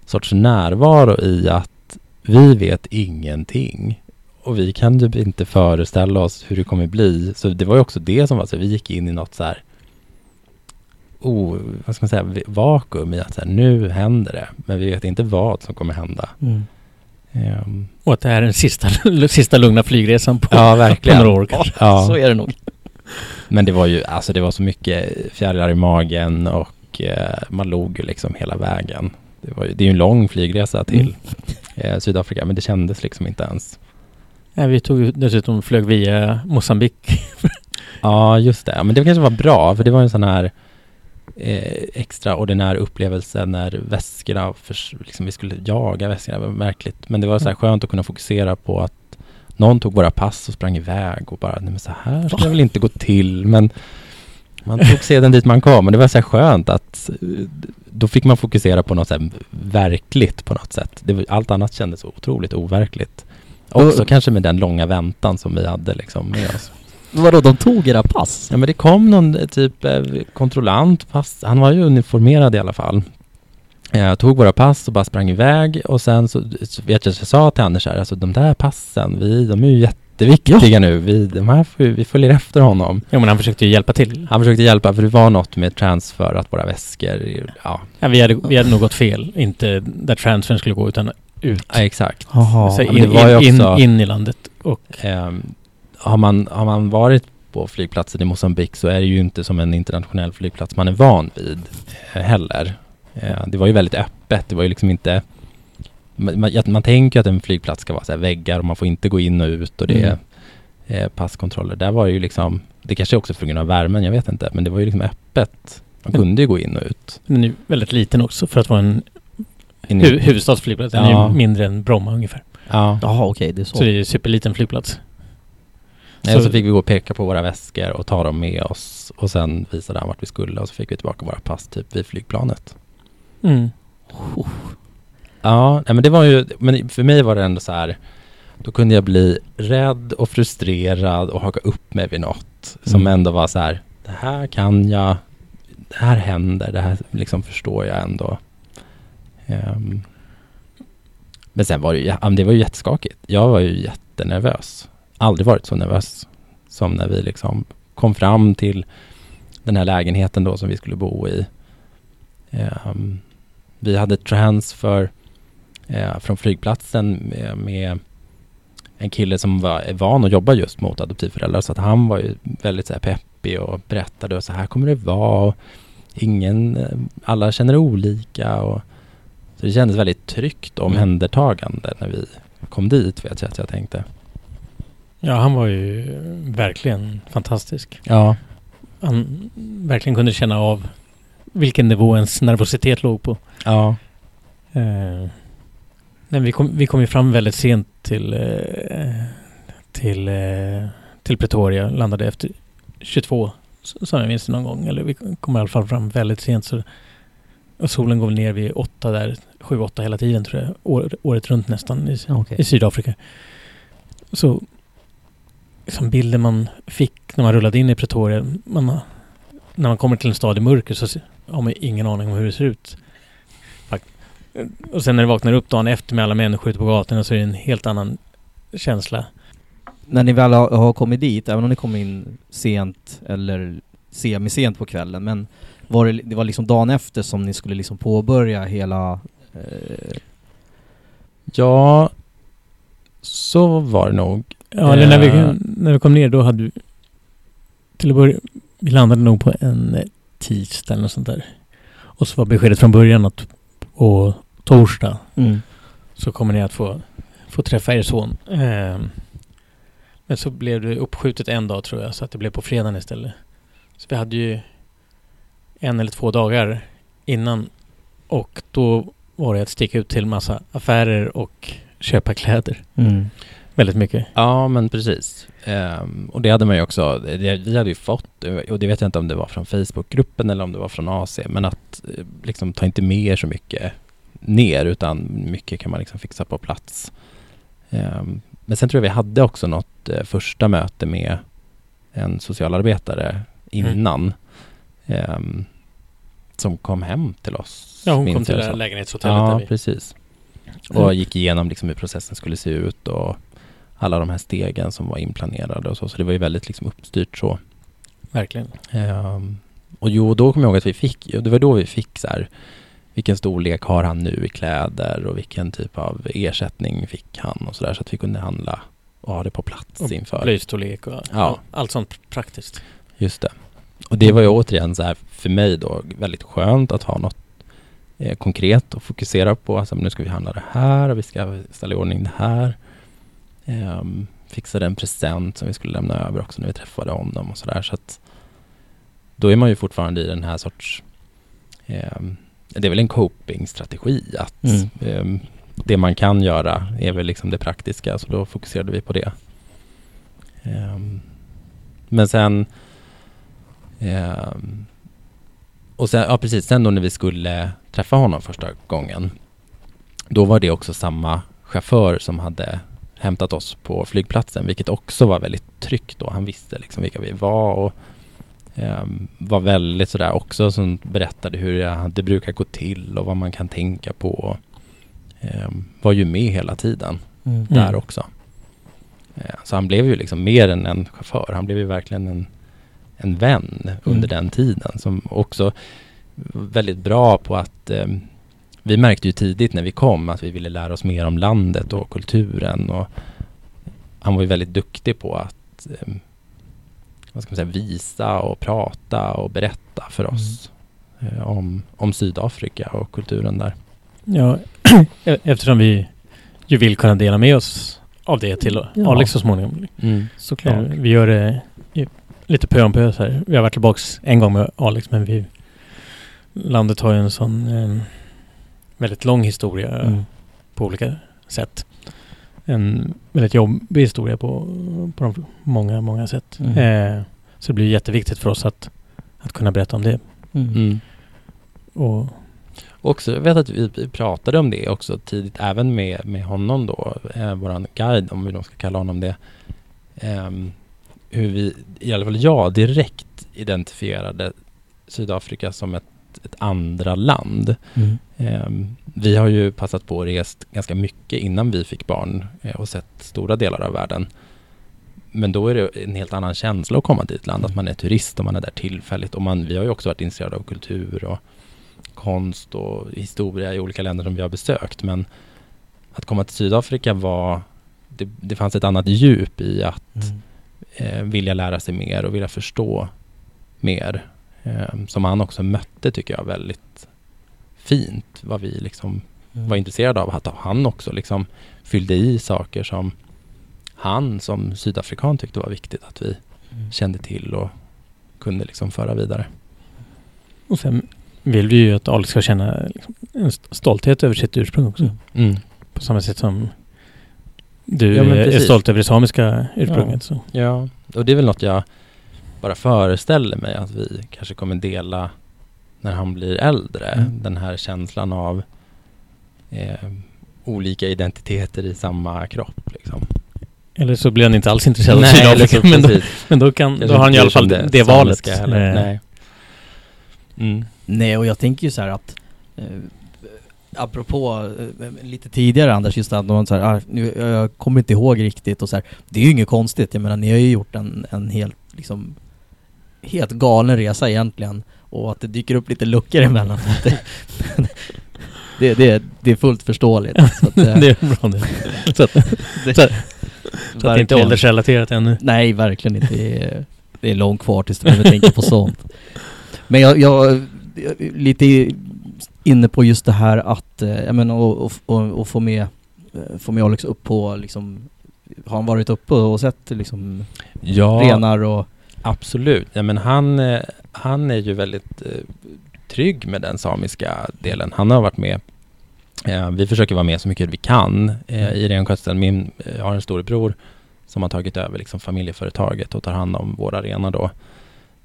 sorts närvaro i att vi vet ingenting. Och vi kan typ inte föreställa oss hur det kommer bli. Så det var ju också det som var så vi gick in i något så här oh, vad ska man säga, vakuum i att så här, nu händer det. Men vi vet inte vad som kommer hända. Mm. Ehm, Och att det här är den sista, sista lugna flygresan på, ja, på verkligen. några år kanske. Ja. Så är det nog. Men det var ju, alltså det var så mycket fjärilar i magen och eh, man log ju liksom hela vägen. Det, var ju, det är ju en lång flygresa till eh, Sydafrika, men det kändes liksom inte ens. Ja, vi tog dessutom flög via Mosambik. Ja, just det. Men det kanske var bra, för det var en sån här eh, extraordinär upplevelse när väskorna, förs- liksom vi skulle jaga väskorna, det var märkligt. Men det var så här skönt att kunna fokusera på att någon tog våra pass och sprang iväg och bara, nej men så här ska det väl inte gå till, men man tog sedan dit man kom och det var så här skönt att eh, då fick man fokusera på något så här verkligt på något sätt. Var, allt annat kändes så otroligt overkligt. Också Och- kanske med den långa väntan som vi hade liksom med oss. Vadå, de tog era pass? Ja men det kom någon eh, typ eh, kontrollant, fast han var ju uniformerad i alla fall. Jag tog våra pass och bara sprang iväg och sen så, så vet jag att jag sa till Anders här, alltså de där passen, vi, de är ju jätteviktiga nu. Vi, de här vi följer efter honom. Ja, men han försökte ju hjälpa till. Han försökte hjälpa för det var något med transfer, att våra väskor, ja, Ja, vi, hade, vi hade nog gått fel. Inte där transfern skulle gå utan ut. ja exakt. Ja, men in, det var ju in, också- in, in i landet. Och Ehm, har, man, har man varit på flygplatsen i Mosambik så är det ju inte som en internationell flygplats man är van vid eh, heller. Eh, det var ju väldigt öppet, det var ju liksom inte man, man, tänker att en flygplats ska vara så här väggar och man får inte gå in och ut och det är Mm. eh, passkontroller. Där var det ju liksom, det kanske också är för grund av värmen, jag vet inte, men det var ju liksom öppet Man kunde ju gå in och ut. Den är ju väldigt liten också för att vara en hu huvudstadsflygplats. Den är Ja. ju mindre än Bromma ungefär. Ja. Jaha, okej, det är så. Så det är ju superliten flygplats. Nej, Så- så fick vi gå och peka på våra väskor och ta dem med oss. Och sen visade han vart vi skulle och så fick vi tillbaka våra pass typ vid flygplanet. Mm. Ja, nej, men det var ju, men för mig var det ändå så här, då kunde jag bli rädd och frustrerad och haka upp mig vid något som Mm. ändå var så här, det här kan jag, det här händer, det här liksom förstår jag ändå. Ehm, men sen var det ju, ja, det var ju jätteskakigt. Jag var ju jättenervös. Aldrig varit så nervös som när vi liksom kom fram till den här lägenheten då som vi skulle bo i. Ehm, vi hade transfer eh, från flygplatsen med, med en kille som var van att jobba just mot adoptivföräldrar så att han var ju väldigt så här peppig och berättade och så här kommer det vara och ingen, eh, alla känner olika och så det kändes väldigt tryggt och Mm. omhändertagande när vi kom dit vet jag att jag tänkte. Ja, han var ju verkligen fantastisk. Ja, Han verkligen kunde känna av vilken nivå ens nervositet låg på. ja, Eh, men vi kom, vi kom ju fram väldigt sent till, eh, till, eh, till Pretoria. Landade efter 22, s- som jag minns det någon gång. Eller vi kom i alla fall fram väldigt sent. Så, och solen går ner vid åtta där, sju, åtta hela tiden tror jag. År, året runt nästan i, okej. i Sydafrika. Så liksom bilden man fick när man rullade in i Pretoria. Man, när man kommer till en stad i mörker så har man ingen aning om hur det ser ut. Och sen när du vaknar upp dagen efter med alla människor ute på gatorna så är det en helt annan känsla. När ni väl har, har kommit dit, även om ni kom in sent eller semi-sent på kvällen, men var det, det var liksom dagen efter som ni skulle liksom påbörja hela... Eh, ja, så var det nog. Ja, eller när vi, Eh. när vi kom ner då hade vi... Till att börja... Vi landade nog på en tisdag eller sånt där. Och så var beskedet från början att på torsdag mm. så kommer ni att få, få träffa er son. Ehm, men så blev det uppskjutet en dag tror jag, så att det blev på fredagen istället. Så vi hade ju en eller två dagar innan och då var det att sticka ut till massa affärer och köpa kläder. Mm. Väldigt mycket. Ja, men precis. Ehm, och det hade man ju också, det, vi hade ju fått, och det vet jag inte om det var från Facebookgruppen eller om det var från AC, men att eh, liksom ta inte med er så mycket ner, utan mycket kan man liksom fixa på plats. Ehm, men sen tror jag vi hade också något eh, första möte med en socialarbetare innan, ehm, som kom hem till oss. Ja, hon kom till det lägenhetshotellet Ja, precis. Och gick igenom liksom hur processen skulle se ut och alla de här stegen som var inplanerade och så. Så det var ju väldigt liksom uppstyrt så. Verkligen. Ehm, och jo, då kommer jag ihåg att vi fick, det var då vi fick så här, vilken storlek har han nu i kläder och vilken typ av ersättning fick han och sådär så att vi kunde handla och ha det på plats Och inför. Blöjstorlek och Ja. ja. allt sånt praktiskt. Just det. Och det var ju återigen så här för mig då väldigt skönt att ha något eh, konkret att fokusera på. Alltså nu ska vi handla det här och vi ska ställa i ordning det här. Ehm, fixade en present som vi skulle lämna över också när vi träffade honom och sådär. Så att då är man ju fortfarande i den här sorts ehm, det är väl en coping-strategi att Mm. ehm, det man kan göra är väl liksom det praktiska så då fokuserade vi på det. Men sen och sen, ja precis, sen då när vi skulle träffa honom första gången Då var det också samma chaufför som hade hämtat oss på flygplatsen vilket också var väldigt tryggt då. Han visste liksom vilka vi var och ehm, var väldigt sådär också som berättade hur det, det brukar gå till och vad man kan tänka på. Ehm, var ju med hela tiden Mm. där Mm. också. Eh, Så han blev ju liksom mer än en chaufför. Han blev ju verkligen en, en vän under den tiden som också väldigt bra på att eh, vi märkte ju tidigt när vi kom att vi ville lära oss mer om landet och kulturen och han var ju väldigt duktig på att eh, vad ska man säga, visa och prata och berätta för oss eh, om, om Sydafrika och kulturen där. Ja, e- eftersom vi ju vill kunna dela med oss av det till Ja. Alex så småningom. Såklart. Eh, Vi gör det i- lite pö om pö så här. Vi har varit tillbaks en gång med Alex men vi landet har ju en sån eh, väldigt lång historia Mm. på olika sätt. En väldigt jobbig historia på, på de många, många sätt. Mm. Eh, så det blir jätteviktigt för oss att, att kunna berätta om det. Mm. Mm. Och Också, jag vet att vi pratade om det också tidigt, även med, med honom då, eh, våran guide, om vi då ska kalla honom det. Ehm, hur vi, i alla fall jag, direkt identifierade Sydafrika som ett, ett andra land. Mm. Ehm, vi har ju passat på och rest ganska mycket innan vi fick barn eh, och sett stora delar av världen. Men då är det en helt annan känsla att komma till ett land, att man är turist och man är där tillfälligt. Och man, vi har ju också varit intresserade av kultur och konst och historia i olika länder som vi har besökt. Men att komma till Sydafrika var, det, det fanns ett annat djup i att Mm. eh, vilja lära sig mer och vilja förstå mer. Eh, som han också mötte tycker jag väldigt fint. Vad vi liksom Mm. var intresserade av. Att han också liksom fyllde i saker som han som sydafrikan tyckte var viktigt att vi Mm. kände till och kunde liksom föra vidare. Och sen vill vi ju att Alex ska känna liksom en st- stolthet över sitt ursprung också. Mm. Mm. På samma sätt som du Ja, är- stolt över det samiska ursprunget. Så. Ja, och det är väl något jag bara föreställer mig att vi kanske kommer dela när han blir äldre. Mm. Den här känslan av eh, olika identiteter i samma kropp. Liksom. Eller så blir han inte alls intresserad av eller Sydafrika. Men då, men då, kan, då har han i alla fall som det, valet. heller. Nej. Mm. Nej, och jag tänker ju så här att eh, apropå eh, lite tidigare Anders, just att någon så här, ah, nu, jag kommer inte ihåg riktigt och så här, det är ju inget konstigt, jag menar ni har ju gjort en, en helt liksom helt galen resa egentligen och att det dyker upp lite luckor emellan. det, det, det, det är fullt förståeligt. Så att, eh, det är bra det. Så att, det, så att- så att det inte är åldersrelaterat ännu. Nej, verkligen inte. Det är, det är långt kvar tills du behöver tänka på sånt. Men jag, jag lite inne på just det här att, eh, jag menar, och, och, och, och få med, eh, få med Alex upp på liksom, har han varit uppe och sett liksom Ja, renar och... absolut. Ja, men han, eh, han är ju väldigt eh, trygg med den samiska delen. Han har varit med Eh, vi försöker vara med så mycket vi kan eh, i renskötseln. Min, jag har en storebror som har tagit över liksom familjeföretaget och tar hand om våra renar då.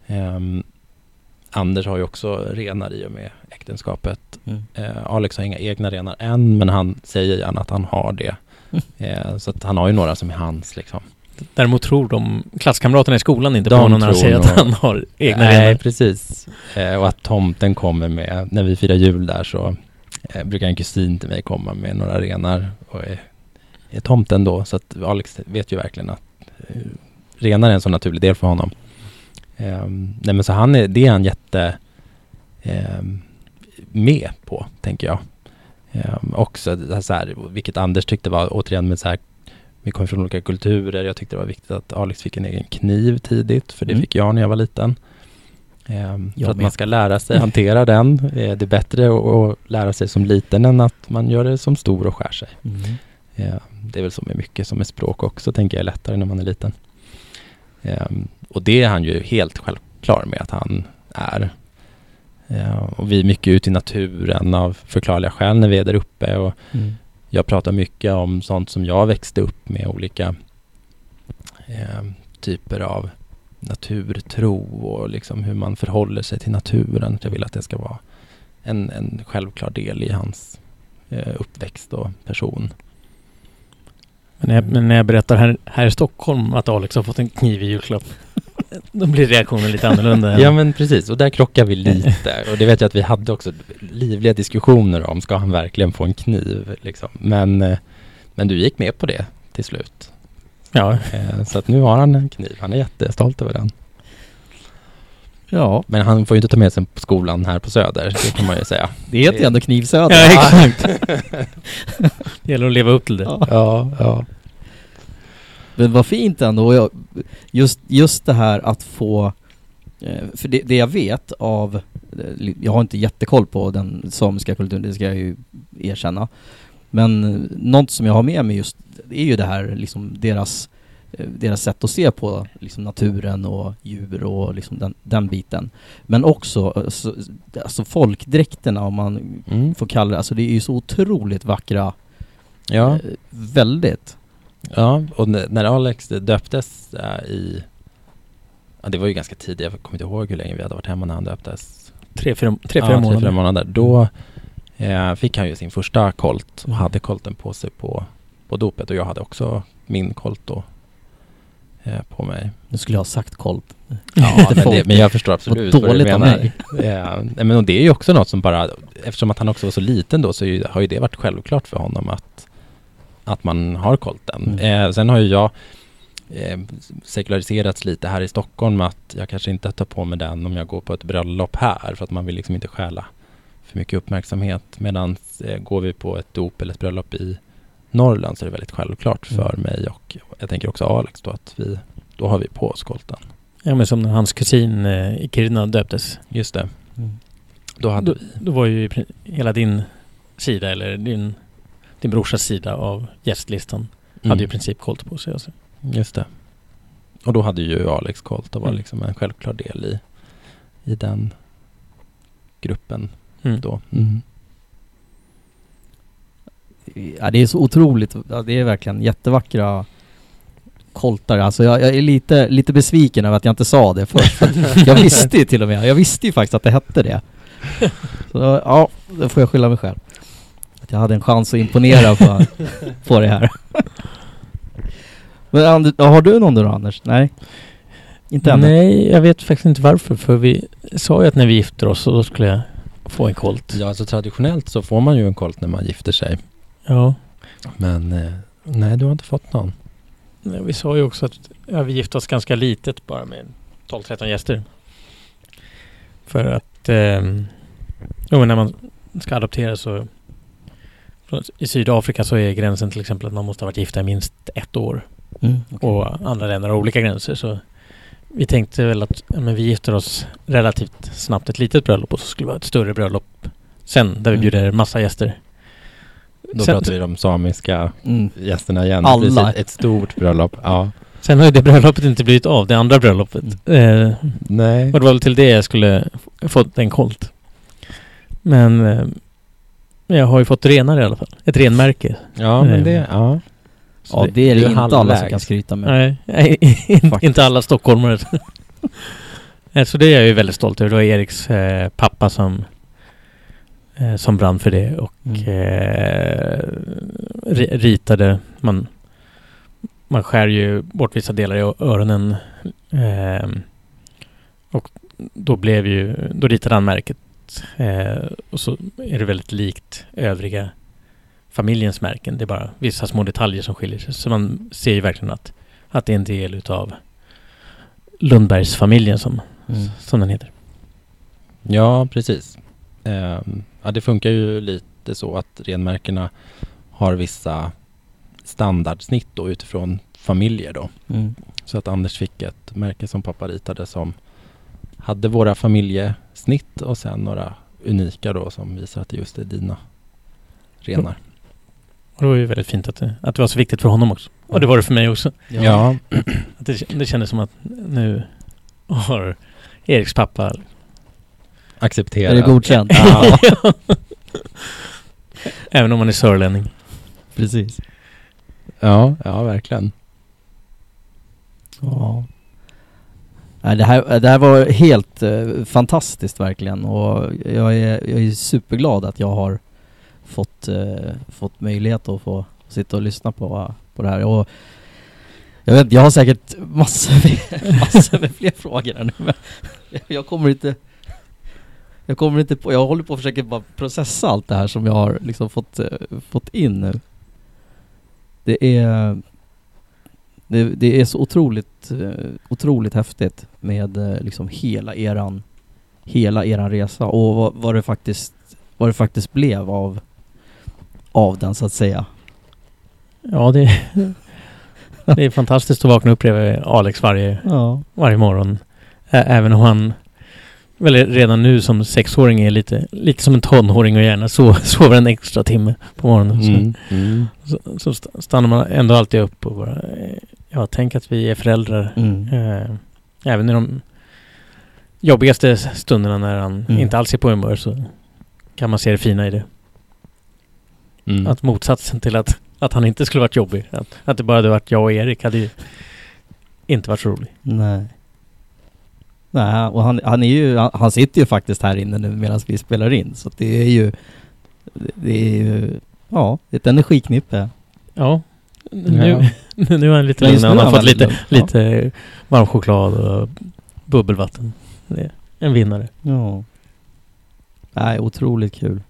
Ehm, Anders har ju också renar i och med äktenskapet. Mm. Alex har inga egna renar än, men han säger gärna att han har det. Eh, så att han har ju några som är hans liksom. Däremot tror de klasskamraterna i skolan inte De på honom när han säger att han har egna Nej, renar. precis. Eh, och att tomten kommer med, när vi firar jul där så eh, brukar en kusin till mig komma med några renar och är, är tomten då. Så att Alex vet ju verkligen att eh, renar är en så naturlig del för honom. Eh, nej men så han är, det är han jätte eh, med på, tänker jag. Eh, också så här, vilket Anders tyckte var återigen med så här vi kommer från olika kulturer. Jag tyckte det var viktigt att Alex fick en egen kniv tidigt, för det Mm. fick jag när jag var liten. Ehm, Jag för att med. man ska lära sig hantera den. Eh, det är bättre att, lära sig som liten än att man gör det som stor och skär sig. Mm. Eh, det är väl så med mycket som med språk också, tänker jag är lättare när man är liten. Ehm, och det är han ju helt självklar med att han är. Eh, och vi är mycket ute i naturen av förklarliga skäl när vi är där uppe. Och Mm jag pratar mycket om sånt som jag växte upp med, olika eh, typer av naturtro och liksom hur man förhåller sig till naturen. Jag vill att det ska vara en, en självklar del i hans eh, uppväxt och person. Men när, jag, men när jag berättar här, här i Stockholm att Alex har fått en kniv i julklapp. Då blir reaktionen lite annorlunda. Ja men precis, och där krockar vi lite. Och det vet jag att vi hade också livliga diskussioner om, ska han verkligen få en kniv? Liksom. Men, eh, men du gick med på det till slut. ja. Eh, Så att nu har han en kniv, han är jättestolt över den. Ja, Men han får ju inte ta med sig på skolan här på Söder, det kan man ju säga. det heter ju ändå knivsöder. Ja, exakt. Det gäller att leva upp till det. Ja. Ja, ja. Men vad fint ändå. Jag, just, just det här att få... eh, För det, det jag vet av... eh, Jag har inte jättekoll på den samiska kulturen, det ska jag ju erkänna. Men eh, något som jag har med mig just, det är ju det här liksom deras deras sätt att se på liksom naturen och djur och liksom den, den biten. Men också eh, så, alltså folkdräkterna om man Mm. får kalla det, alltså det är ju så otroligt vackra. Ja, väldigt. Ja, och när Alex döptes äh, i... Ja, det var ju ganska tidigt, jag kommer inte ihåg hur länge vi hade varit hemma när han döptes. Tre, fyra, tre, fyra ja, månader. Tre, fyra månader. Då eh, fick han ju sin första kolt och Mm. hade kolten på sig på, på dopet och jag hade också min kolt då eh, på mig. Nu skulle jag ha sagt kolp. Ja, men, det, men jag förstår absolut Vad vad du dåligt av menar. mig. Nej, men och det är ju också något som bara, eftersom att han också var så liten då så ju, har ju det varit självklart för honom att, att man har kolten. Mm. Eh, sen har ju jag eh, sekulariserats lite här i Stockholm att jag kanske inte tar på mig den om jag går på ett bröllop här för att man vill liksom inte stjäla för mycket uppmärksamhet. Medan eh, går vi på ett dop eller ett bröllop i Norrland så är det väldigt självklart för Mm. mig och jag tänker också Alex då att vi, då har vi på oss kolten. Ja, men som när hans kusin eh, i Kiruna döptes. Just det. Mm. Då hade Då, då var ju hela din sida, eller din, din brorsas sida av gästlistan, vi hade ju i princip kolt på sig. Alltså. Just det. Och då hade ju Alex kolt och var Mm. liksom en självklar del i, i den gruppen Mm. då. Mm. Ja, det är så otroligt, ja, det är verkligen jättevackra koltar. Alltså jag, jag är lite, lite besviken över att jag inte sa det först. För jag visste ju till och med, jag visste ju faktiskt att det hette det. Så ja, då får jag skylla mig själv. Att jag hade en chans att imponera på, på det här. Men And, har du någon då Anders? Nej? Inte än? Nej, jag vet faktiskt inte varför. För vi sa ju att när vi gifter oss så då skulle jag få en kolt. Ja, alltså traditionellt så får man ju en kolt när man gifter sig. Ja. Men eh, nej, du har inte fått någon. Ja, Vi sa ju också att ja, vi gifte oss ganska litet bara med 12-13 gäster. För att eh, jo, när man ska adoptera så i Sydafrika så är gränsen till exempel att man måste ha varit gifta i minst ett år. Mm, okej. Och andra länder har olika gränser. Så vi tänkte väl att men vi gifter oss relativt snabbt ett litet bröllop och så skulle vi ha ett större bröllop sen där vi Mm. bjuder massa gäster. Då Sen- pratar vi de samiska Mm. gästerna igen. Alla. Precis, ett stort bröllop. Ja. Sen har ju det bröllopet inte blivit av, det andra bröllopet. Eh, Nej. Och det var väl till det jag skulle fått en kolt. Men eh, jag har ju fått renar i alla fall. Ett renmärke. Ja, men Eh, det, ja. Så Ja det är det ju inte alla som kan skryta med. Nej, nej inte alla stockholmare. Eh, Så det är jag ju väldigt stolt över. Det var Eriks eh, pappa som eh, som brann för det och Mm. eh, ri- ritade. Man, man skär ju bort vissa delar i öronen. Eh, och då blev ju, då ritade han märket. Eh, och så är det väldigt likt övriga familjens märken. Det är bara vissa små detaljer som skiljer sig. Så man ser ju verkligen att, att det är en del utav Lundbergsfamiljen som, Mm. som den heter. Ja, precis. Ehm, ja, det funkar ju lite så att renmärkena har vissa standardsnitt då utifrån familjer då. Mm. Så att Anders fick ett märke som pappa ritade som hade våra familjesnitt och sen några unika då som visar att det just är dina renar. Och det var ju väldigt fint att det, att det var så viktigt för honom också. Och det var det för mig också. Ja, Att det, det kändes som att nu har Eriks pappa... acceptera. Är det godkänt? Ja. Även om man är sörlänning. Precis. ja, ja, verkligen. Ja. Nej, det, här, det här var helt eh, fantastiskt verkligen och jag är, jag är superglad att jag har fått, eh, fått möjlighet att få sitta och lyssna på, på det här. Och jag, vet, jag har säkert massor med, massor med fler frågor här nu men jag kommer inte jag kommer inte på, jag håller på att försöka bara processa allt det här som jag har liksom fått, eh, fått in nu. Det är det, det är så otroligt, eh, otroligt häftigt med eh, liksom hela eran, hela eran resa och vad, vad det faktiskt, vad det faktiskt blev av, av den så att säga. Ja, det, det är fantastiskt att vakna upp bredvid Alex varje, Ja. varje morgon. Ä- Även om han väl redan nu som sexåring är lite, lite som en tonåring och gärna so, sover en extra timme på morgonen. Så, Mm. Mm. så, så st- stannar man ändå alltid upp och bara eh, ja, tänk att vi är föräldrar. Mm. Eh, även i de jobbigaste stunderna när han Mm. inte alls är på humör så kan man se det fina i det. Mm. Att motsatsen till att, att han inte skulle varit jobbig. Att, att det bara hade varit jag och Erik hade ju inte varit så rolig. Nej. Nej, och han, han är ju, han, han sitter ju faktiskt här inne nu medan vi spelar in. Så det är ju, det är ju, ja, ett energiknippe. Ja, nu, nu är han lite lugn. Han har fått lite. Ja. lite varm choklad och bubbelvatten. En vinnare. Ja. Nej, otroligt kul.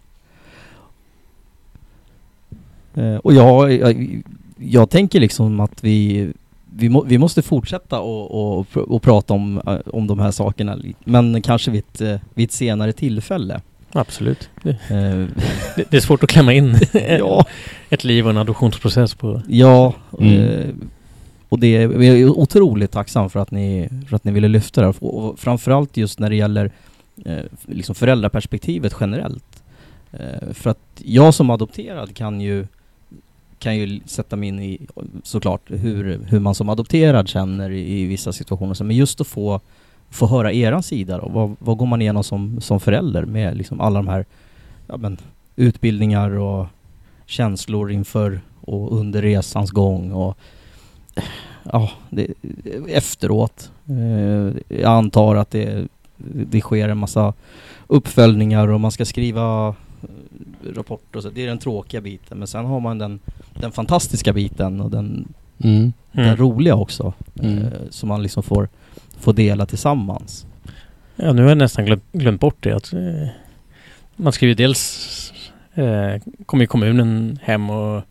Eh, och jag, jag, jag tänker liksom att vi, vi, må, vi måste fortsätta och, och, och prata om, eh, om de här sakerna, men kanske vid ett, eh, vid ett senare tillfälle. Absolut. Det, Eh, det, det är svårt att klämma in ja, ett liv och en adoptionsprocess på... ja. Mm. Eh, och det, jag är otroligt tacksam för att ni, för att ni ville lyfta det här. Och framförallt just när det gäller eh, liksom föräldraperspektivet generellt. För att jag som adopterad kan ju kan ju sätta mig in i såklart hur, hur man som adopterad känner i, i vissa situationer. Men just att få, få höra eran sida då. Vad, vad går man igenom som, som förälder med liksom alla de här ja, men, utbildningar och känslor inför och under resans gång och ja, det, efteråt. Eh, jag antar att det, det sker en massa uppföljningar och man ska skriva eh, rapporter och så. Det är den tråkiga biten. Men sen har man den, den fantastiska biten och den, Mm. den roliga också. Mm. Eh, som man liksom får, får dela tillsammans. Ja, nu har jag nästan glömt, glömt bort det. Att, eh, man skriver dels... Eh, kommer ju kommunen hem och,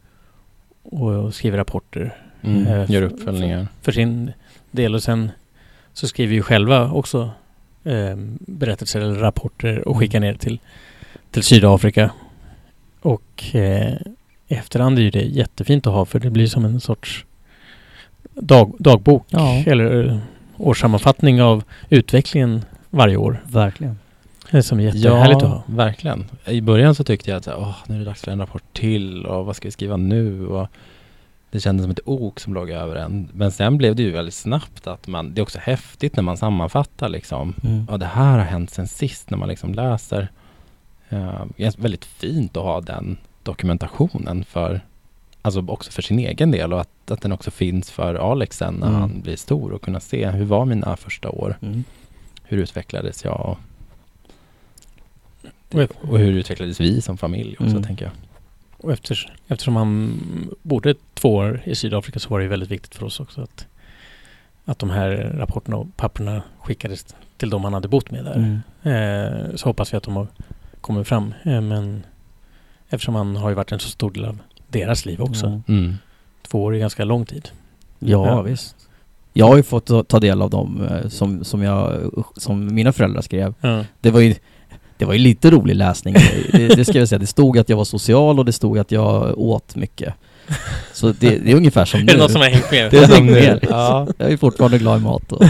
och skriver rapporter Mm. Eh, Gör uppföljningar. för sin del och sen så skriver ju själva också eh, berättelser eller rapporter och skickar ner till, till Sydafrika. Och eh, i efterhand är ju det jättefint att ha för det blir som en sorts dag, dagbok Ja. eller årssammanfattning av utvecklingen varje år. Verkligen. Det är som är jättehärligt att ha. verkligen. I början så tyckte jag att så här, åh, nu är det dags för en rapport till och vad ska vi skriva nu? Och det kändes som ett ok som låg över en. Men sen blev det ju väldigt snabbt att man, det är också häftigt när man sammanfattar liksom. Mm. Ja, det här har hänt sen sist när man liksom läser. Uh, det är väldigt fint att ha den dokumentationen för, alltså också för sin egen del och att, att den också finns för Alex sen när Mm. han blir stor och kunna se hur var mina första år? Mm. Hur utvecklades jag? Och, Och- hur utvecklades vi som familj också Mm. tänker jag. Och efter, eftersom han bodde två år i Sydafrika så var det väldigt viktigt för oss också att, att de här rapporterna och papperna skickades till de han hade bott med där. Mm. Eh, så hoppas vi att de har kommit fram. Eh, men eftersom han har ju varit en så stor del av deras liv också. Ja. Mm. Två år är ganska lång tid. Ja, Ja. visst. Jag har ju fått ta- del av dem eh, som, som, jag, som mina föräldrar skrev. Ja. Det var ju, det var ju lite rolig läsning. Det, det ska jag säga. Det stod att jag var social och det stod att jag åt mycket. Så det, det är ungefär som Är nu. det någon som har hängt med? Det är som nu. nu. Ja. Jag är fortfarande glad i mat och,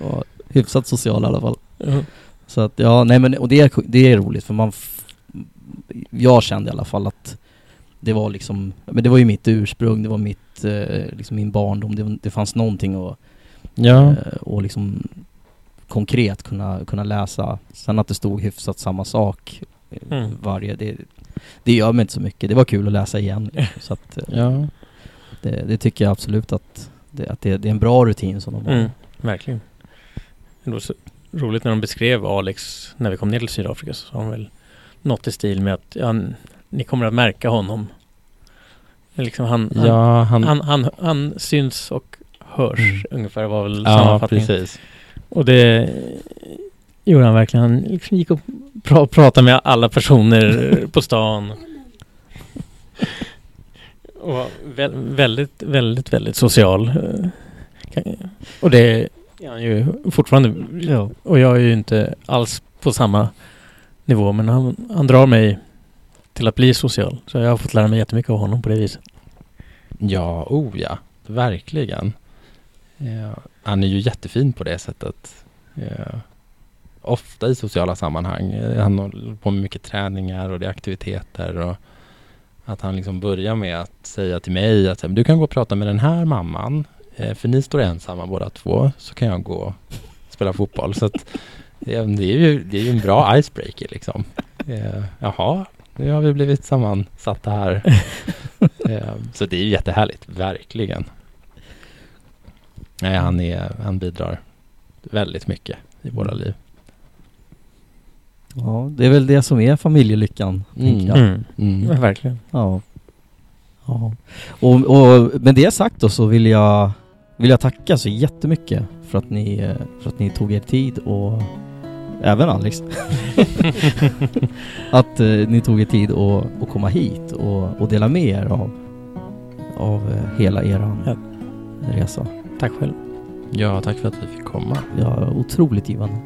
och hyfsat social i alla fall. Ja. Så att ja, nej men och det är, det är roligt för man Jag kände i alla fall att det var liksom, men det var ju mitt ursprung, det var mitt, eh, liksom min barndom, det, det fanns någonting att, Ja. eh, och liksom konkret kunna, kunna läsa. Sen att det stod hyfsat samma sak eh, Mm. varje, det, det gör mig inte så mycket. Det var kul att läsa igen. Liksom. Så att, eh, ja. det, det tycker jag absolut att, det, att det, det är en bra rutin som de har. Mm, verkligen. Det var så roligt när de beskrev Alex när vi kom ner till Sydafrika så sa de väl något i stil med att ja, ni kommer att märka honom. Liksom han, Ja, han... han, han, han syns och hörs Mm. ungefär var väl ja, sammanfattningen. precis. Och det gjorde han verkligen. Han liksom gick och pra, pratade med alla personer på stan. Och vä- väldigt, väldigt, väldigt social. Och det är han ju fortfarande. Ja. Och jag är ju inte alls på samma nivå. Men han, han drar mig till att bli social. Så jag har fått lära mig jättemycket av honom på det viset. Ja, oh ja, verkligen. Ja, han är ju jättefin på det sättet. Ja. Ofta i sociala sammanhang. Han håller på med mycket träningar och det är aktiviteter. Och att han liksom börjar med att säga till mig att du kan gå och prata med den här mamman. Eh, för ni står ensamma båda två, så kan jag gå och spela fotboll. Så att, det, är ju, det är ju en bra icebreaker liksom. Jaha, nu har vi blivit sammansatta här. eh, så det är ju jättehärligt, verkligen. Nej, han, är, han bidrar väldigt mycket i våra liv. Ja, det är väl det som är familjelyckan, Mm. tänker jag. Mm. Mm. Ja, verkligen. Ja. ja. Och, och med det sagt då så vill jag, vill jag tacka så jättemycket för att ni, för att ni tog er tid och även Alex. att eh, ni tog er tid att, att komma hit och, och dela med er av, av eh, hela eran Ja. resa. Tack själv. Ja, tack för att vi fick komma. Ja, otroligt givande.